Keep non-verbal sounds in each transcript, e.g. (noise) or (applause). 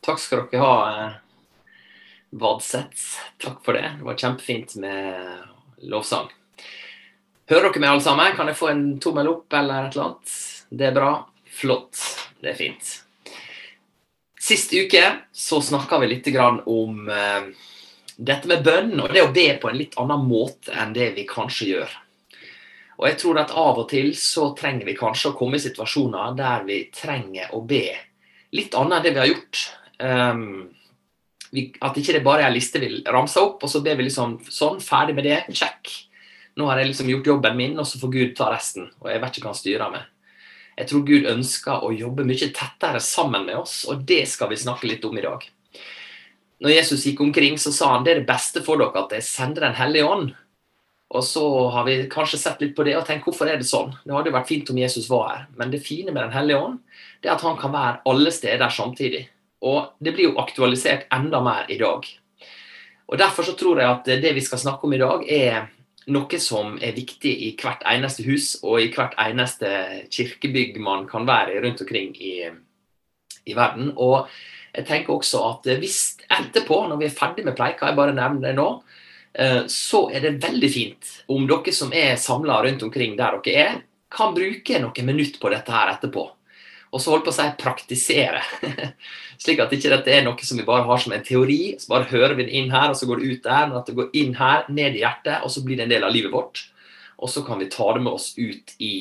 Takk skal dere ha, Vadsets. Takk for det. Det var kjempefint med lovsang. Hører dere meg alle sammen? Kan jeg få en tommel opp eller et eller annet? Det er bra. Flott. Det er fint. Sist uke så snakka vi litt om eh, dette med bønn og det å be på en litt annen måte enn det vi kanskje gjør. Og jeg tror at av og til så trenger vi kanskje å komme i situasjoner der vi trenger å be litt annet enn det vi har gjort. Um, vi, at ikke det bare er en liste vi ramser opp, og så ber vi liksom sånn, ferdig med det, check. Nå har jeg liksom gjort jobben min, og så får Gud ta resten. Og jeg vet ikke hva han styrer med. Jeg tror Gud ønsker å jobbe mye tettere sammen med oss, og det skal vi snakke litt om i dag. Når Jesus gikk omkring, så sa han det er det beste for dere at jeg sender Den hellige ånd. Og så har vi kanskje sett litt på det og tenkt hvorfor er det sånn? Det hadde jo vært fint om Jesus var her, men det fine med Den hellige ånd det er at han kan være alle steder samtidig. Og det blir jo aktualisert enda mer i dag. Og Derfor så tror jeg at det vi skal snakke om i dag, er noe som er viktig i hvert eneste hus og i hvert eneste kirkebygg man kan være i rundt omkring i, i verden. Og jeg tenker også at hvis etterpå, når vi er ferdig med pleika, jeg bare nevner det nå, Eh, så er det veldig fint om dere som er samla rundt omkring der dere er, kan bruke noen minutter på dette her etterpå. Og så holdt på å si praktisere. (laughs) Slik at ikke dette er noe som vi bare har som en teori. Så bare hører vi det inn her, og så går det ut der. Men at det går inn her, ned i hjertet, og så blir det en del av livet vårt. Og så kan vi ta det med oss ut i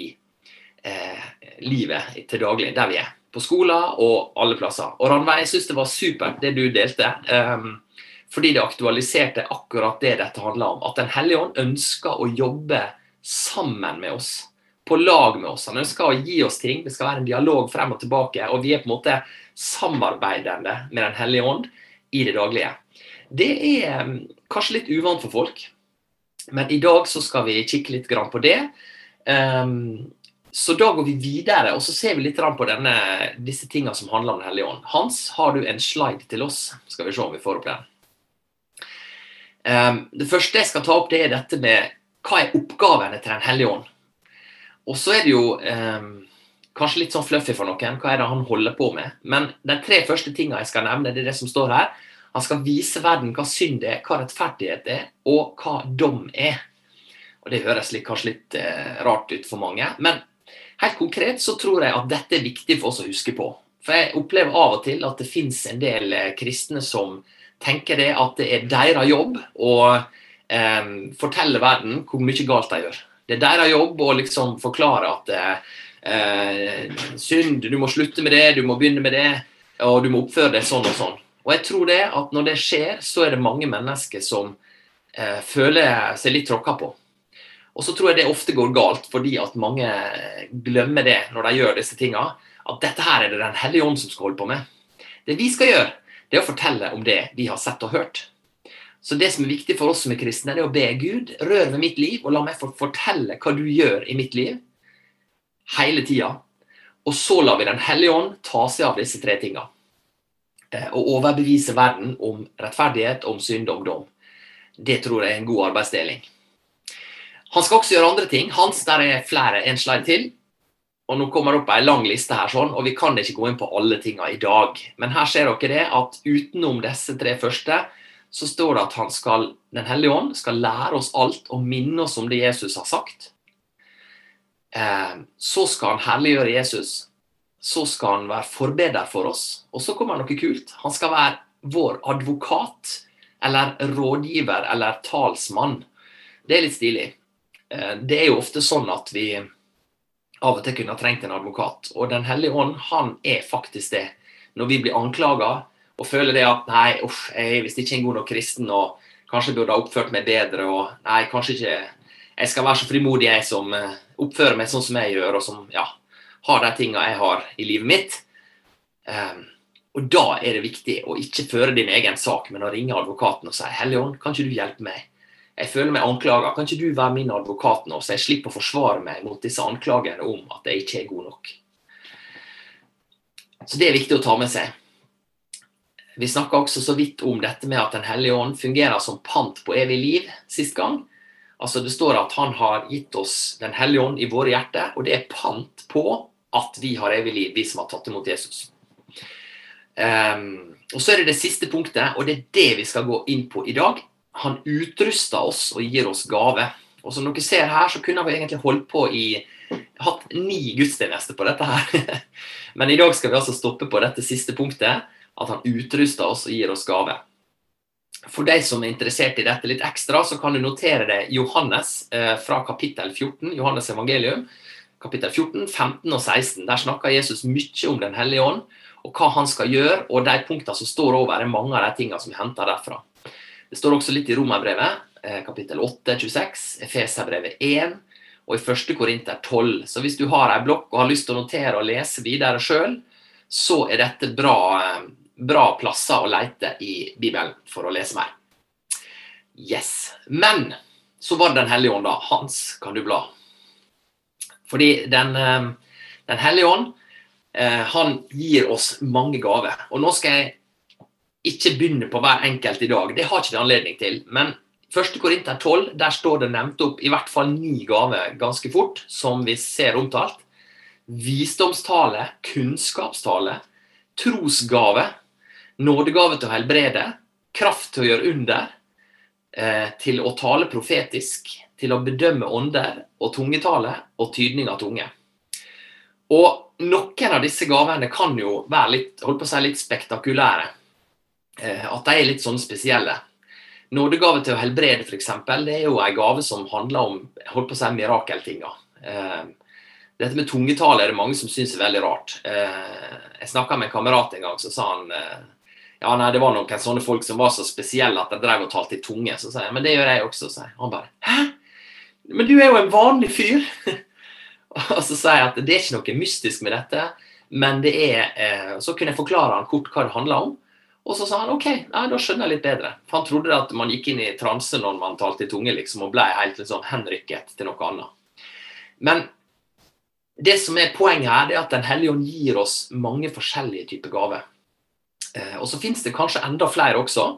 eh, livet til daglig, der vi er. På skoler og alle plasser. Og Ranveig, jeg syns det var supert det du delte. Um, fordi det aktualiserte akkurat det dette handler om. At Den hellige ånd ønsker å jobbe sammen med oss. På lag med oss. Han ønsker å gi oss ting. Det skal være en dialog frem og tilbake. Og vi er på en måte samarbeidende med Den hellige ånd i det daglige. Det er mm, kanskje litt uvant for folk, men i dag så skal vi kikke litt på det. Um, så da går vi videre, og så ser vi litt på denne, disse tingene som handler om Den hellige ånd. Hans, har du en slide til oss? Skal vi se om vi får opp den. Um, det første jeg skal ta opp, det er dette med hva er oppgavene til Den hellige ånd. Og så er det jo eh, kanskje litt sånn fluffy for noen. Hva er det han holder på med? Men de tre første tingene jeg skal nevne, det er det som står her. Han skal vise verden hva synd er, hva rettferdighet er, og hva dom er. Og Det høres litt, kanskje litt eh, rart ut for mange, men helt konkret så tror jeg at dette er viktig for oss å huske på. For jeg opplever av og til at det fins en del uh, kristne som tenker det at det er deres jobb å eh, fortelle verden hvor mye galt de gjør. Det er deres jobb å liksom forklare at eh, synd, du må slutte med det, du må begynne med det, og du må oppføre deg sånn og sånn. Og jeg tror det at når det skjer, så er det mange mennesker som eh, føler seg litt tråkka på. Og så tror jeg det ofte går galt, fordi at mange glemmer det når de gjør disse tinga. At dette her er det Den hellige ånd som skal holde på med. Det vi skal gjøre, det er å fortelle om det vi har sett og hørt. Så det som er viktig for oss som er kristne, det er å be Gud rør ved mitt liv, og la meg få fortelle hva du gjør i mitt liv, hele tida. Og så lar vi Den hellige ånd ta seg av disse tre tinga. Eh, og overbevise verden om rettferdighet, om synd og om dom. Det tror jeg er en god arbeidsdeling. Han skal også gjøre andre ting. Hans, der er flere, en slide til. Og nå kommer det opp ei lang liste her, sånn, og vi kan ikke gå inn på alle tinga i dag. Men her ser dere det at utenom disse tre første, så står det at han skal, Den hellige ånd skal lære oss alt og minne oss om det Jesus har sagt. Eh, så skal han herliggjøre Jesus. Så skal han være forbeder for oss. Og så kommer noe kult. Han skal være vår advokat eller rådgiver eller talsmann. Det er litt stilig. Eh, det er jo ofte sånn at vi av og til kunne ha trengt en advokat. Og Den hellige ånd, han er faktisk det. Når vi blir anklaga og føler det at nei, uff, jeg er visst ikke en god nok kristen og kanskje burde ha oppført meg bedre og nei, kanskje ikke jeg skal være så frimodig, jeg som uh, oppfører meg sånn som jeg gjør, og som ja, har de tinga jeg har i livet mitt. Um, Og da er det viktig å ikke føre din egen sak, men å ringe advokaten og si 'Helligånd, kan ikke du hjelpe meg?' Jeg føler meg anklaga. Kan ikke du være min advokat nå, så jeg slipper å forsvare meg mot disse anklagene om at jeg ikke er god nok? Så det er viktig å ta med seg. Vi snakka også så vidt om dette med at Den hellige ånd fungerer som pant på evig liv sist gang. Altså Det står at han har gitt oss Den hellige ånd i våre hjerter, og det er pant på at vi har evig liv, vi som har tatt imot Jesus. Um, og Så er det det siste punktet, og det er det vi skal gå inn på i dag. Han utruster oss og gir oss gave. Og som dere ser her, så kunne vi egentlig holdt på i hatt ni gudstjenester på dette her. (laughs) Men i dag skal vi altså stoppe på dette siste punktet, at han utruster oss og gir oss gave. For deg som er interessert i dette litt ekstra, så kan du notere det Johannes eh, fra kapittel 14, Johannes evangelium, kapittel 14, 15 og 16. Der snakker Jesus mye om Den hellige ånd, og hva han skal gjøre, og de punktene som står over, er mange av de tingene som er henta derfra. Det står også litt i Romerbrevet, eh, kapittel 8, 26, Efeserbrevet 1 og i 1. Korinter 12. Så hvis du har ei blokk og har lyst til å notere og lese videre sjøl, så er dette bra, eh, bra plasser å leite i Bibelen for å lese mer. Yes. Men så var det Den hellige ånd, da. Hans kan du bla. Fordi Den, eh, den hellige ånd han gir oss mange gaver. Og nå skal jeg ikke begynne på hver enkelt i dag. Det har ikke det anledning til. Men 1. Korinter 12 der står det nevnt opp i hvert fall ni gaver ganske fort, som vi ser omtalt. Visdomstale, kunnskapstale, trosgave, nådegave til å helbrede, kraft til å gjøre under, eh, til å tale profetisk, til å bedømme ånder og tungetale og tydning av tunge. Og noen av disse gavene kan jo være litt, holdt på å si, litt spektakulære. Eh, at de er litt sånn spesielle. Nådegave til å helbrede, f.eks., det er jo en gave som handler om holdt på å si, mirakeltinga. Eh, dette med tungetale er det mange som syns er veldig rart. Jeg snakka med en kamerat en gang, så sa han ja, nei, det var noen sånne folk som var så spesielle at de drev og talte i tunge. Så sa jeg men det gjør jeg også. Så han bare hæ? Men du er jo en vanlig fyr! (laughs) og så sier jeg at det er ikke noe mystisk med dette, men det er Så kunne jeg forklare han kort hva det handla om. Og så sa han OK, nei, da skjønner jeg litt bedre. For han trodde at man gikk inn i transe når man talte i tunge, liksom, og ble helt liksom, henrykket til noe annet. Men det som er poenget her, det er at Den hellige ånd gir oss mange forskjellige typer gaver. Eh, og så finnes det kanskje enda flere også.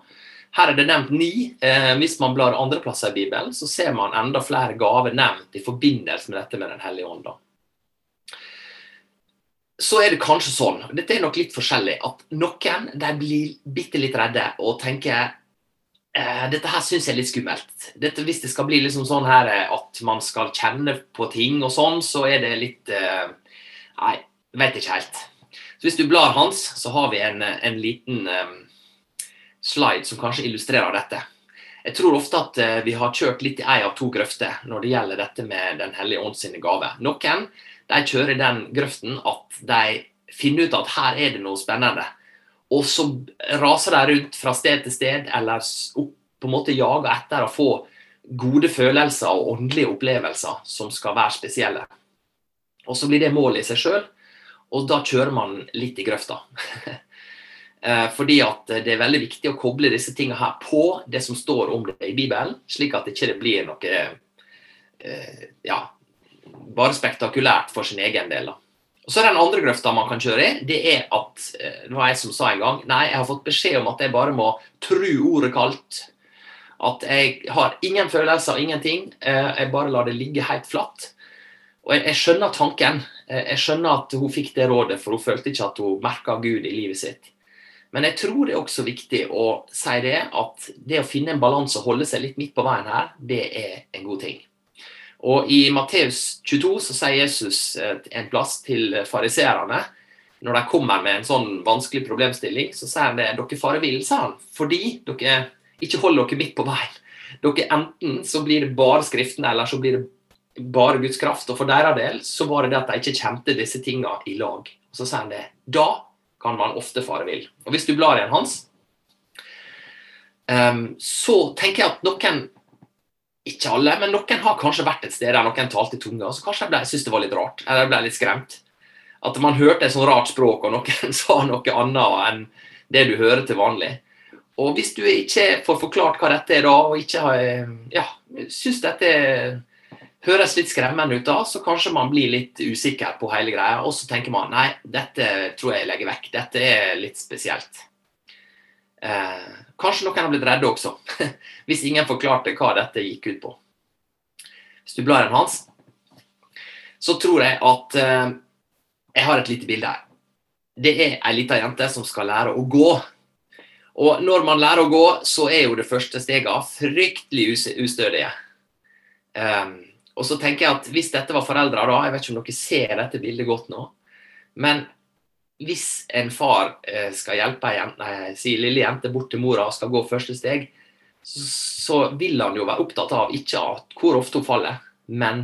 Her er det nevnt ni. Eh, hvis man blar andre plasser i Bibelen, så ser man enda flere gaver nevnt i forbindelse med dette med Den hellige ånd. så er det kanskje sånn, dette er nok litt forskjellig, at noen de blir bitte litt redde og tenker eh, dette her syns jeg er litt skummelt. Dette, hvis det skal bli liksom sånn her at man skal kjenne på ting og sånn, så er det litt Nei, vet ikke helt. Så Hvis du blar hans, så har vi en, en liten um, slide som kanskje illustrerer dette. Jeg tror ofte at uh, vi har kjørt litt i ei av to grøfter når det gjelder dette med Den hellige ånd sine gaver. Noen de kjører den grøften at de finner ut at her er det noe spennende. Og så raser de rundt fra sted til sted, eller på en måte jager etter å få gode følelser og åndelige opplevelser som skal være spesielle. Og så blir det målet i seg sjøl, og da kjører man litt i grøfta. (laughs) Eh, fordi at det er veldig viktig å koble disse tingene her på det som står om det i Bibelen, slik at det ikke blir noe eh, ja, bare spektakulært for sin egen del. Og så er Den andre grøfta man kan kjøre i, det er at eh, det var jeg som sa en gang Nei, jeg har fått beskjed om at jeg bare må tru ordet kaldt. At jeg har ingen følelser, ingenting. Jeg bare lar det ligge helt flatt. Og jeg, jeg, skjønner tanken. Jeg skjønner at hun fikk det rådet, for hun følte ikke at hun merka Gud i livet sitt. Men jeg tror det er også viktig å si det, at det å finne en balanse og holde seg litt midt på veien her, det er en god ting. Og I Matteus 22 så sier Jesus en plass til fariseerne når de kommer med en sånn vanskelig problemstilling, så sier han det dere farer vill, sa han, fordi dere ikke holder dere midt på veien. Dere Enten så blir det bare Skriftene, eller så blir det bare Guds kraft. Og for deres del så var det det at de ikke kjente disse tingene i lag. Og Så sier han det. Da kan man ofte fare vill. Og hvis du blar igjen hans, um, så tenker jeg at noen ikke alle, men noen har kanskje vært et sted der noen talte i tunga, så kanskje de syntes det var litt rart, eller ble litt skremt. At man hørte et sånt rart språk, og noen (laughs) sa noe annet enn det du hører til vanlig. Og hvis du ikke får forklart hva dette er da, og ikke har, ja, syns dette høres litt skremmende ut da, så kanskje man blir litt usikker på hele greia. Og så tenker man nei, dette tror jeg jeg legger vekk. Dette er litt spesielt. Eh, kanskje noen har blitt redde også, (laughs) hvis ingen forklarte hva dette gikk ut på. Hvis Hans, så tror jeg at eh, jeg har et lite bilde her. Det er ei lita jente som skal lære å gå. Og når man lærer å gå, så er jo det første steget fryktelig ustødige. Um, og så tenker jeg at Hvis dette var foreldre, da, jeg vet ikke om dere ser dette bildet godt nå, men hvis en far eh, skal hjelpe ei si lille jente bort til mora og skal gå første steg, så, så vil han jo være opptatt av ikke at hvor ofte hun faller, men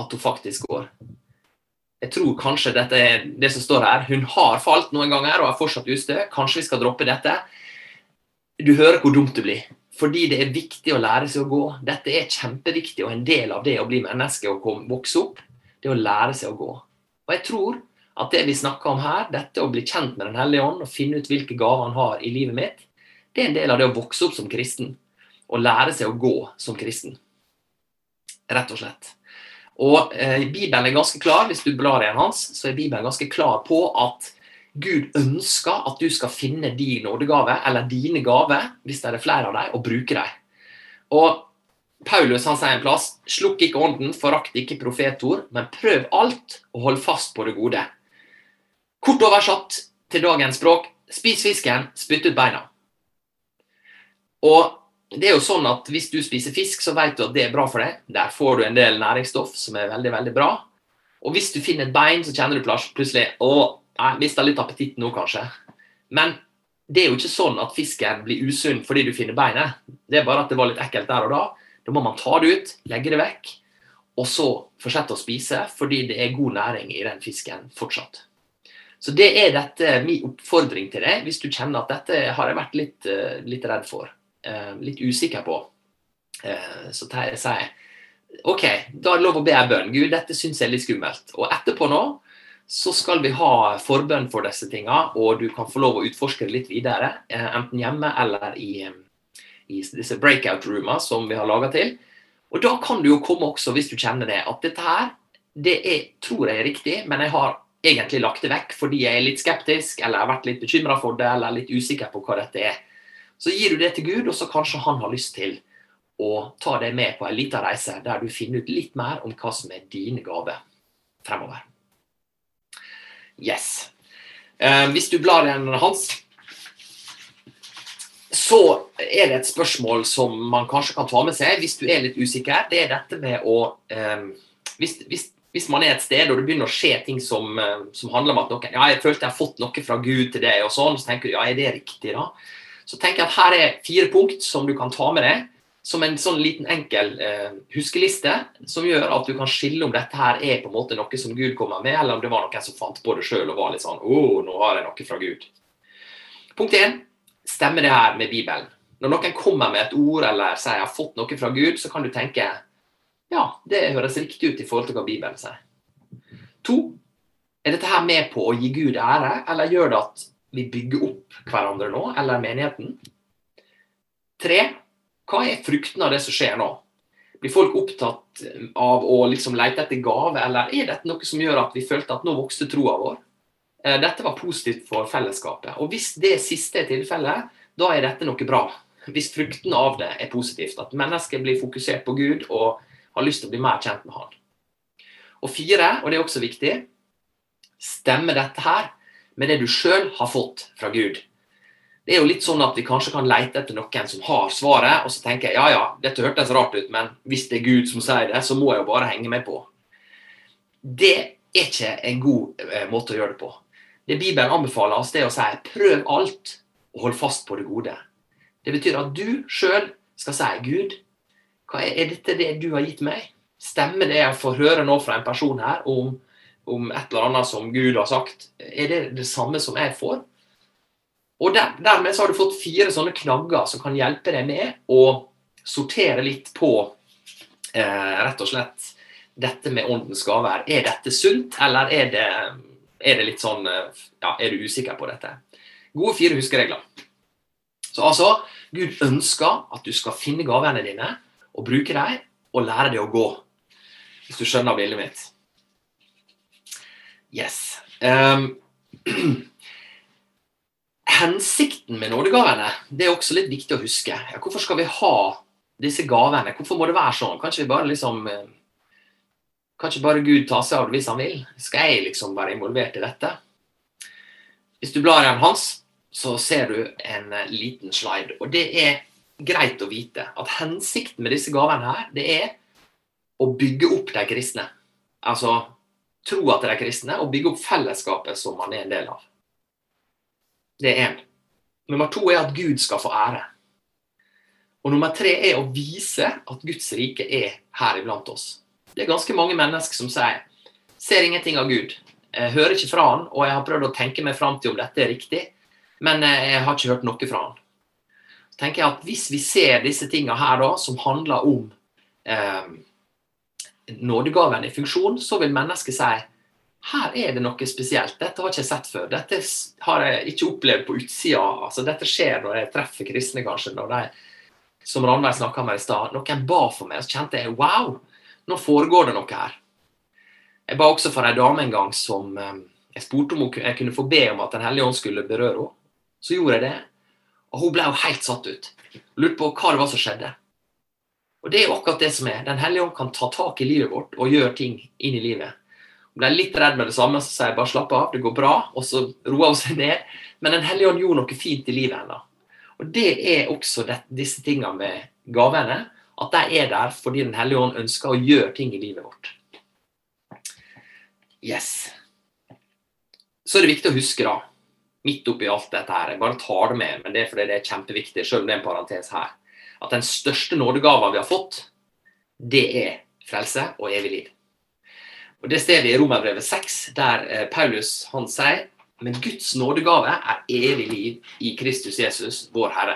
at hun faktisk går. Jeg tror kanskje dette er det som står her. Hun har falt noen ganger og er fortsatt ustø. Kanskje vi skal droppe dette. Du hører hvor dumt det blir. Fordi det er viktig å lære seg å gå. Dette er kjempeviktig, og en del av det å bli menneske og vokse opp, det å lære seg å gå. Og jeg tror at det vi snakker om her, dette å bli kjent med Den hellige ånd og finne ut hvilke gaver han har i livet mitt, det er en del av det å vokse opp som kristen. Og lære seg å gå som kristen. Rett og slett. Og eh, Bibelen er ganske klar, hvis du blar i den hans, så er Bibelen ganske klar på at Gud ønsker at du skal finne din nådegave, eller dine gaver, hvis det er flere av dem, og bruke dem. Og Paulus han sier en plass slukk ikke ånden, forakt ikke profetord, men prøv alt og hold fast på det gode. Kort oversatt til dagens språk spis fisken, spytt ut beina. Og det er jo sånn at Hvis du spiser fisk, så vet du at det er bra for deg. Der får du en del næringsstoff som er veldig veldig bra. Og hvis du finner et bein, så kjenner du plutselig å, jeg mista litt appetitt nå, kanskje. Men det er jo ikke sånn at fisken blir usunn fordi du finner beinet. Det er bare at det var litt ekkelt der og da. Da må man ta det ut, legge det vekk, og så fortsette å spise fordi det er god næring i den fisken fortsatt. Så det er dette min oppfordring til deg, hvis du kjenner at dette har jeg vært litt, eh, litt redd for. Eh, litt usikker på. Eh, så sier jeg OK, da er det lov å be en bønn. Gud, dette syns jeg er litt skummelt. Og etterpå nå så skal vi ha forbønn for disse tinga, og du kan få lov å utforske det litt videre. Eh, enten hjemme eller i, i disse breakout-rooma som vi har laga til. Og da kan du jo komme også, hvis du kjenner det, at dette her, det er, tror jeg er riktig, men jeg har egentlig lagt det vekk fordi jeg er litt skeptisk, eller har vært litt bekymra for det, eller litt usikker på hva dette er. Så gir du det til Gud, og så kanskje han har lyst til å ta deg med på en liten reise der du finner ut litt mer om hva som er dine gaver fremover. Yes. Eh, hvis du blar igjen hans, så er det et spørsmål som man kanskje kan ta med seg hvis du er litt usikker. Det er dette med å eh, hvis, hvis, hvis, man er et sted og det begynner å skje ting som, eh, som handler om at noen ja, jeg følte jeg har fått noe fra Gud til deg, og sånn, så tenker du ja, er det riktig, da? Så tenker jeg at her er fire punkt som du kan ta med deg som en sånn liten enkel eh, huskeliste som gjør at du kan skille om dette her er på en måte noe som Gud kommer med, eller om det var noen som fant på det sjøl og var litt sånn Å, oh, nå har jeg noe fra Gud. Punkt én stemmer det her med Bibelen. Når noen kommer med et ord eller sier 'jeg har fått noe fra Gud', så kan du tenke ja, det høres riktig ut i forhold til hva Bibelen sier. To, er dette her med på å gi Gud ære, eller gjør det at vi bygger opp hverandre nå, eller menigheten? Tre, hva er frukten av det som skjer nå? Blir folk opptatt av å liksom lete etter gave, eller er dette noe som gjør at vi følte at nå vokste troa vår? Eh, dette var positivt for fellesskapet. Og Hvis det siste er tilfellet, da er dette noe bra. Hvis frukten av det er positivt, at mennesket blir fokusert på Gud og har lyst til å bli mer kjent med Han. Og fire, og det er også viktig, stemmer dette her med det du sjøl har fått fra Gud? Det er jo litt sånn at vi kanskje kan leite etter noen som har svaret, og så tenker jeg ja ja, dette hørtes rart ut, men hvis det er Gud som sier det, så må jeg jo bare henge meg på. Det er ikke en god eh, måte å gjøre det på. Det Bibelen anbefaler oss, det er å si prøv alt og hold fast på det gode. Det betyr at du sjøl skal si Gud, er, dette det du har gitt meg? Stemmer det jeg får høre nå fra en person her om, om et eller annet som Gud har sagt? Er det det samme som jeg får? Og der, Dermed så har du fått fire sånne knagger som kan hjelpe deg med å sortere litt på eh, rett og slett dette med åndens gaver. Er dette sunt, eller er det, er det litt sånn eh, Ja, er du usikker på dette? Gode fire huskeregler. Så altså, Gud ønsker at du skal finne gavene dine og bruke dem, og lære deg å gå. Hvis du skjønner bildet mitt. Yes. Um, (clears throat) hensikten med nådegavene det er også litt viktig å huske. Ja, hvorfor skal vi ha disse gavene? Hvorfor må det være sånn? Kan vi bare liksom eh, Kan ikke bare Gud ta seg av det hvis han vil? Skal jeg liksom være involvert i dette? Hvis du blar i en hans, så ser du en eh, liten slide. Og det er greit å vite at hensikten med disse gavene her, det er å bygge opp de kristne. Altså tro til de kristne og bygge opp fellesskapet som man er en del av. Det er én. Nummer to er at Gud skal få ære. Og nummer tre er å vise at Guds rike er her iblant oss. Det er ganske mange mennesker som sier ser ingenting av Gud. Jeg hører ikke fra han, og jeg har prøvd å tenke meg fram til om dette er riktig, men jeg har ikke hørt noe fra han. Så tenker jeg at Hvis vi ser disse tingene her da, som handler om eh, nådegaven i funksjon, så vil mennesket si her er det noe spesielt. Dette har jeg ikke sett før. Dette har jeg ikke opplevd på utsida. Altså, dette skjer når jeg treffer kristne, kanskje. når de, Som Ranveig snakka med i stad. Noen ba for meg, så kjente jeg wow, nå foregår det noe her. Jeg ba også for ei dame en gang som eh, Jeg spurte om jeg kunne få be om at Den hellige ånd skulle berøre henne. Så gjorde jeg det. Og hun ble jo helt satt ut. Lurte på hva det var som skjedde. Og det er jo akkurat det som er. Den hellige ånd kan ta tak i livet vårt og gjøre ting inn i livet ble litt redd med det samme, så sier jeg bare slapp av, det går bra. Og så roa hun seg ned. Men Den hellige ånd gjorde noe fint i livet hennes. Og det er også det, disse tingene med gavene. At de er der fordi Den hellige ånd ønsker å gjøre ting i livet vårt. Yes. Så er det viktig å huske, da, midt oppi alt dette her Jeg bare tar det med, men det er fordi det er kjempeviktig, selv om det er en parentes her, at den største nådegaven vi har fått, det er frelse og evig liv. Og Det ser vi i Romerbrevet 6, der eh, Paulus han sier men Guds nådegave er evig liv i Kristus Jesus, vår Herre.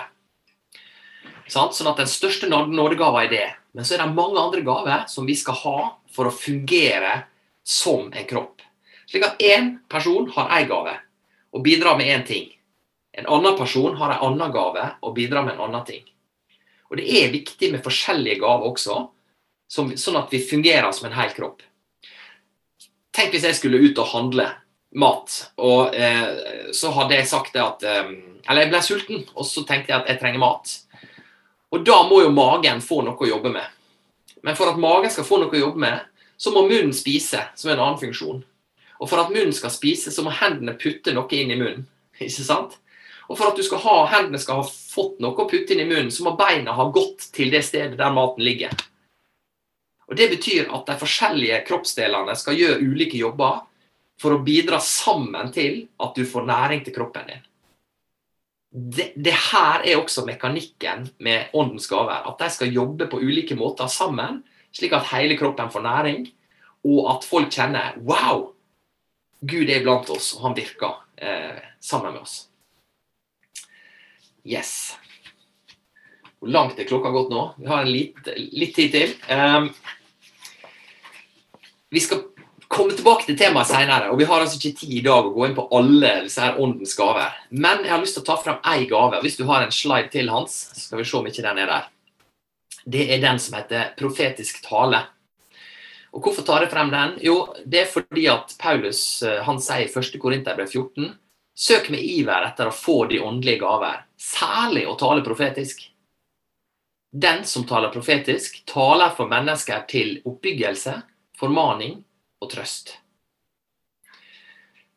Sånn at Den største nådegava er det. Men så er det mange andre gaver som vi skal ha for å fungere som en kropp. Slik at én person har én gave og bidrar med én ting. En annen person har en annen gave og bidrar med en annen ting. Og Det er viktig med forskjellige gaver også, sånn at vi fungerer som en hel kropp. Tenk hvis jeg skulle ut og handle mat, og eh, så hadde jeg sagt det at eh, Eller jeg ble sulten, og så tenkte jeg at jeg trenger mat. Og da må jo magen få noe å jobbe med. Men for at magen skal få noe å jobbe med, så må munnen spise, som er en annen funksjon. Og for at munnen skal spise, så må hendene putte noe inn i munnen. (laughs) Ikke sant? Og for at skal ha, hendene skal ha fått noe å putte inn i munnen, så må beina ha gått til det stedet der maten ligger. Og Det betyr at de forskjellige kroppsdelene skal gjøre ulike jobber for å bidra sammen til at du får næring til kroppen din. Det, det her er også mekanikken med åndens gaver. At de skal jobbe på ulike måter sammen, slik at hele kroppen får næring, og at folk kjenner Wow! Gud er blant oss, og han virker eh, sammen med oss. Yes. Hvor langt er klokka gått nå? Vi har en litt, litt tid til. Um, vi skal komme tilbake til temaet senere, og vi har altså ikke tid i dag å gå inn på alle disse her åndens gaver. Men jeg har lyst til å ta frem ei gave. Hvis du har en slide til, Hans, så skal vi se om ikke den er der. Det er den som heter profetisk tale. Og Hvorfor tar jeg frem den? Jo, det er fordi at Paulus eh, han sier i 1. Korinterbrev 14 Søk med iver etter å få de åndelige gaver, særlig å tale profetisk. Den som taler profetisk, taler for mennesker til oppbyggelse formaning og trøst.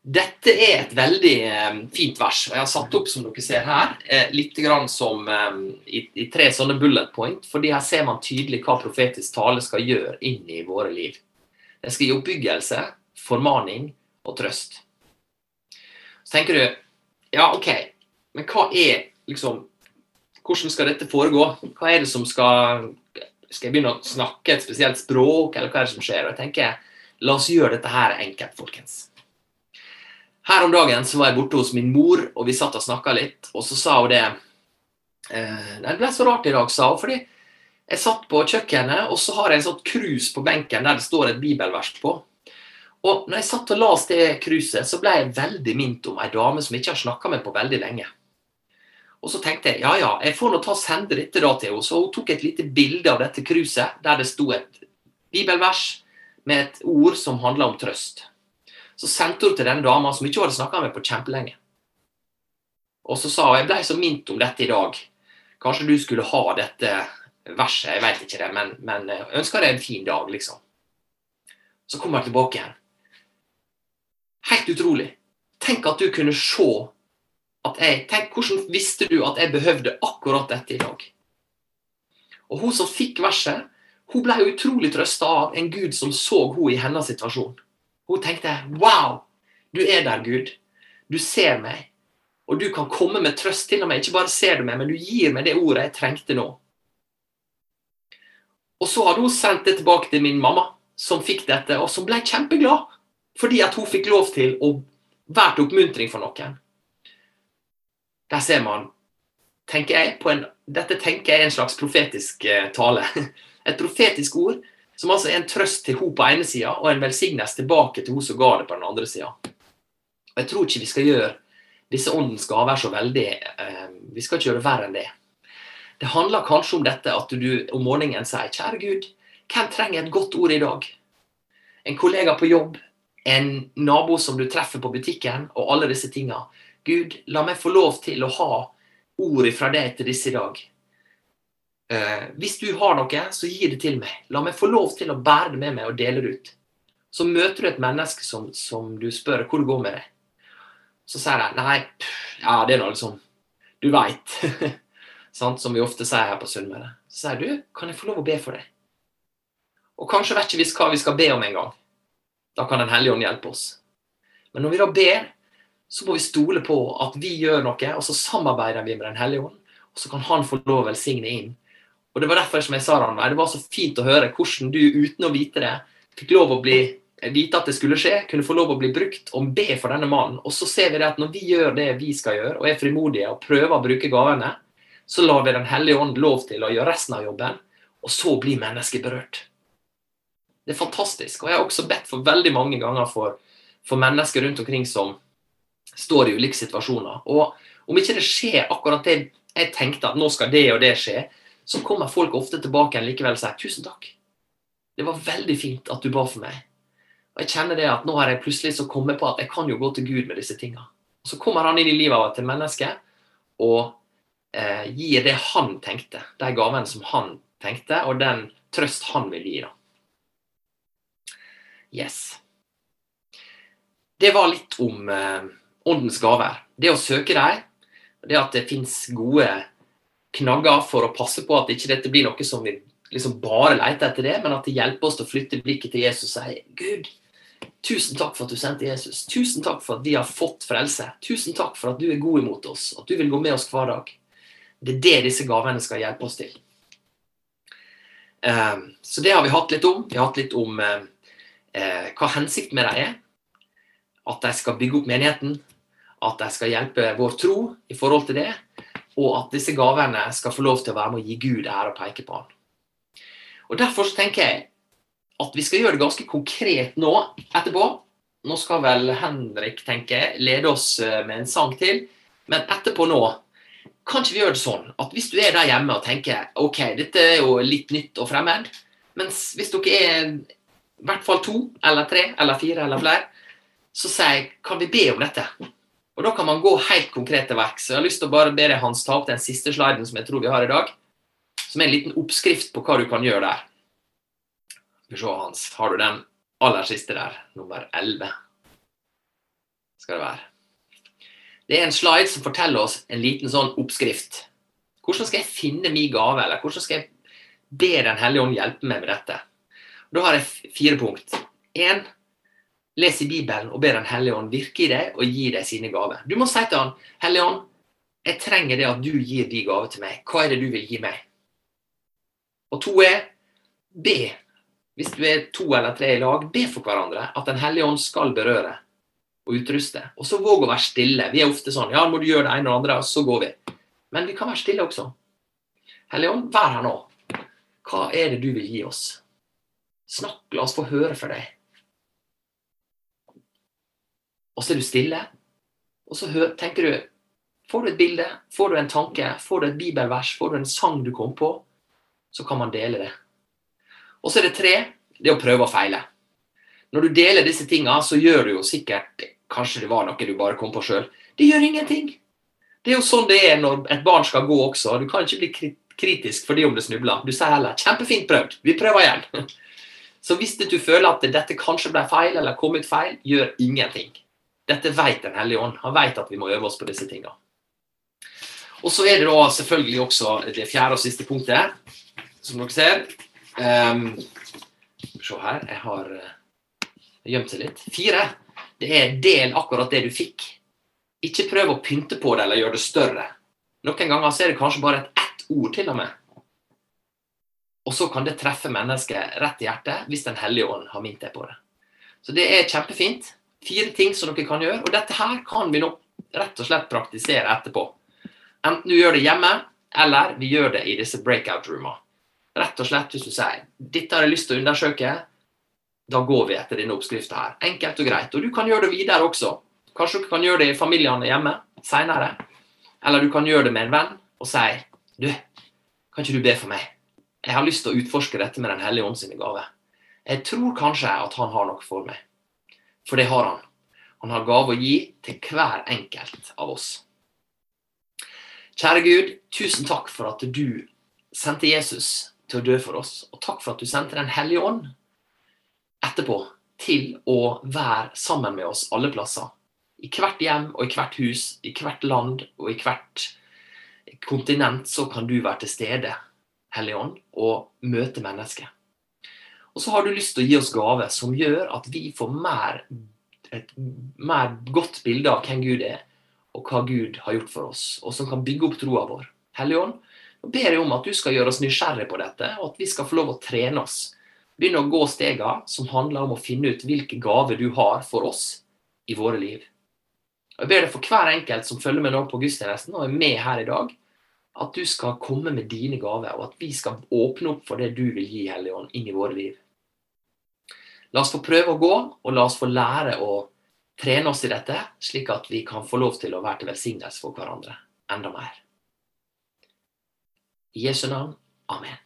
Dette er et veldig eh, fint vers. og Jeg har satt opp som dere ser her, eh, litt grann som eh, i, i, tre sånne bullet point, fordi her ser man tydelig hva profetisk tale skal gjøre inn i våre liv. Det skal gi oppbyggelse, formaning og trøst. Så tenker du ja, OK, men hva er liksom Hvordan skal dette foregå? Hva er det som skal skal jeg begynne å snakke et spesielt språk, eller hva er det som skjer? Og jeg tenker, La oss gjøre dette her enkelt, folkens. Her om dagen så var jeg borte hos min mor, og vi satt og snakka litt. Og så sa hun det eh, Det ble så rart i dag, sa hun. fordi jeg satt på kjøkkenet, og så har jeg en sånn krus på benken der det står et bibelvers på. Og når jeg satt og leste det kruset, så ble jeg veldig minnet om ei dame som jeg ikke har snakka med på veldig lenge. Og så tenkte jeg ja ja, jeg får nå ta og sende dette da til henne. Så hun tok et lite bilde av dette kruset der det sto et bibelvers med et ord som handla om trøst. Så sendte hun til denne dama som ikke hadde snakka med på kjempelenge. Og så sa hun jeg ble så mint om dette i dag. Kanskje du skulle ha dette verset, jeg vet ikke det, men, men ønsker deg en fin dag, liksom. Så kommer jeg tilbake igjen. Helt utrolig. Tenk at du kunne se at jeg Tenk hvordan visste du at jeg behøvde akkurat dette i dag? Og hun som fikk verset, hun ble utrolig trøsta av en Gud som så hun i hennes situasjon. Hun tenkte Wow! Du er der, Gud. Du ser meg. Og du kan komme med trøst til meg. Ikke bare ser du meg, men du gir meg det ordet jeg trengte nå. Og så hadde hun sendt det tilbake til min mamma, som fikk dette, og som ble kjempeglad. Fordi at hun fikk lov til å være til oppmuntring for noen. Der ser man tenker jeg, på en, Dette tenker jeg er en slags profetisk eh, tale. (laughs) Et profetisk ord som altså er en trøst til hun på ene sida og en velsignelse tilbake til hun som ga det på den andre sida. Jeg tror ikke vi skal gjøre disse åndens gaver så veldig eh, Vi skal ikke gjøre det verre enn det. Det handler kanskje om dette at du om morgenen sier 'Kjære Gud, hvem trenger et godt ord i dag?' En kollega på jobb, en nabo som du treffer på butikken, og alle disse tinga. Gud, la meg få lov til å ha ordet fra deg til disse i dag. Eh, hvis du har noe, så gi det til meg. La meg få lov til å bære det med meg og dele det ut. Så møter du et menneske som, som du spør hvor det går med deg. Så sier de nei, ja, det er noe liksom Du veit. (laughs) som vi ofte sier her på Sunnmøre. Så sier du, kan jeg få lov å be for deg? Og kanskje vet ikke vi hva vi skal be om engang. Da kan Den hellige ånd hjelpe oss. Men når vi da ber, så må vi stole på at vi gjør noe, og så samarbeider vi med Den hellige ånd. Og så kan Han få lov å velsigne inn. Og Det var derfor som jeg sa Ranveig, det var så fint å høre hvordan du uten å vite det, fikk lov å bli, vite at det skulle skje, kunne få lov å bli brukt og be for denne mannen. Og så ser vi det at når vi gjør det vi skal gjøre, og er frimodige og prøver å bruke gavene, så lar vi Den hellige ånd lov til å gjøre resten av jobben, og så blir mennesket berørt. Det er fantastisk. Og jeg har også bedt for veldig mange ganger for, for mennesker rundt omkring som står i ulike situasjoner. Og om ikke det skjer akkurat det jeg tenkte at nå skal det og det skje, så kommer folk ofte tilbake igjen likevel og sier tusen takk. Det var veldig fint at du ba for meg. Og jeg kjenner det at nå har jeg plutselig så kommet på at jeg kan jo gå til Gud med disse tinga. Så kommer han inn i livet av til mennesket og eh, gir det han tenkte. De gavene som han tenkte, og den trøst han vil gi. da. Yes. Det var litt om eh, åndens gaver. Det å søke dem, det at det fins gode knagger for å passe på at ikke dette blir noe som vi liksom bare leter etter det, men at det hjelper oss til å flytte blikket til Jesus og si Gud, tusen takk for at du sendte Jesus. Tusen takk for at vi har fått frelse. Tusen takk for at du er god imot oss, at du vil gå med oss hver dag. Det er det disse gavene skal hjelpe oss til. Um, så det har vi hatt litt om. Vi har hatt litt om um, eh, hva hensikten med dem er. At de skal bygge opp menigheten, at de skal hjelpe vår tro i forhold til det, og at disse gavene skal få lov til å være med å gi Gud ære og peke på Han. Og Derfor tenker jeg at vi skal gjøre det ganske konkret nå etterpå. Nå skal vel Henrik tenker jeg, lede oss eh, med en sang til, men etterpå nå kan ikke vi gjøre det sånn at hvis du er der hjemme og tenker ok, dette er jo litt nytt og fremmed, mens hvis dere er i hvert fall to eller tre eller fire eller flere, så sier jeg kan vi be om dette? Og Da kan man gå helt konkret til verks. Jeg har lyst til å bare be deg Hans ta opp den siste sliden som jeg tror vi har i dag. Som er en liten oppskrift på hva du kan gjøre der. Skal vi se, Hans. Har du den aller siste der? Nummer 11. Skal det være. Det er en slide som forteller oss en liten sånn oppskrift. Hvordan skal jeg finne min gave, eller hvordan skal jeg be Den hellige ånd hjelpe meg med dette? Da har jeg fire punkt. Én les i Bibelen og be Den hellige ånd virke i deg og gi deg sine gaver. Du må si til han, Hellige ånd, jeg trenger det at du gir de gaver til meg. Hva er det du vil gi meg? Og to er be. Hvis du er to eller tre i lag, be for hverandre at Den hellige ånd skal berøre og utruste. Og så våg å være stille. Vi er ofte sånn Ja, må du gjøre det ene og det andre, og så går vi. Men vi kan være stille også. Hellige ånd, vær her nå. Hva er det du vil gi oss? Snakk, la oss få høre for deg. Og så er du stille. Og så tenker du Får du et bilde, får du en tanke, får du et bibelvers, får du en sang du kom på, så kan man dele det. Og så er det tre, det er å prøve og feile. Når du deler disse tinga, så gjør du jo sikkert Kanskje det var noe du bare kom på sjøl. Det gjør ingenting. Det er jo sånn det er når et barn skal gå også. Du kan ikke bli kritisk kritisk fordi om det snubler. Du sier heller 'kjempefint prøvd, vi prøver igjen'. (laughs) Så hvis du føler at dette kanskje ble feil, eller kom ut feil, gjør ingenting. Dette vet Den hellige ånd. Han vet at vi må øve oss på disse tingene. Og så er det da selvfølgelig også det fjerde og siste punktet, som dere ser. Um, se her, jeg har eh, gjemt seg litt. Fire. Det er del akkurat det du fikk. Ikke prøv å pynte på det eller gjøre det større. Noen ganger så er det kanskje bare et ett ord til og med. Og så kan det treffe mennesket rett i hjertet hvis Den hellige ånd har minnet deg på det. Så det er kjempefint. Fire ting som dere kan gjøre. Og dette her kan vi nå rett og slett praktisere etterpå. Enten du gjør det hjemme, eller vi gjør det i disse breakout-roomene. Rett og slett hvis du sier 'dette har jeg lyst til å undersøke', da går vi etter denne oppskrifta her. Enkelt og greit. Og du kan gjøre det videre også. Kanskje dere kan gjøre det i familiene hjemme seinere. Eller du kan gjøre det med en venn og si 'Du, kan ikke du be for meg?' Jeg har lyst til å utforske dette med Den hellige ånd sine gaver. Jeg tror kanskje at han har noe for meg. For det har han. Han har gave å gi til hver enkelt av oss. Kjære Gud, tusen takk for at du sendte Jesus til å dø for oss. Og takk for at du sendte Den hellige ånd etterpå til å være sammen med oss alle plasser. I hvert hjem og i hvert hus, i hvert land og i hvert kontinent så kan du være til stede, Hellige Ånd, og møte mennesket. Og så har du lyst til å gi oss gave som gjør at vi får mer, et mer godt bilde av hvem Gud er, og hva Gud har gjort for oss, og som kan bygge opp troa vår. Helligånd, nå ber jeg om at du skal gjøre oss nysgjerrige på dette, og at vi skal få lov å trene oss. Begynne å gå stega som handler om å finne ut hvilke gaver du har for oss i våre liv. Og Jeg ber deg for hver enkelt som følger med nå på gudstjenesten og er med her i dag, at du skal komme med dine gaver, og at vi skal åpne opp for det du vil gi, Hellige Ånd, inn i våre liv. La oss få prøve å gå, og la oss få lære å trene oss i dette, slik at vi kan få lov til å være til velsignelse for hverandre enda mer. I Jesu navn. Amen.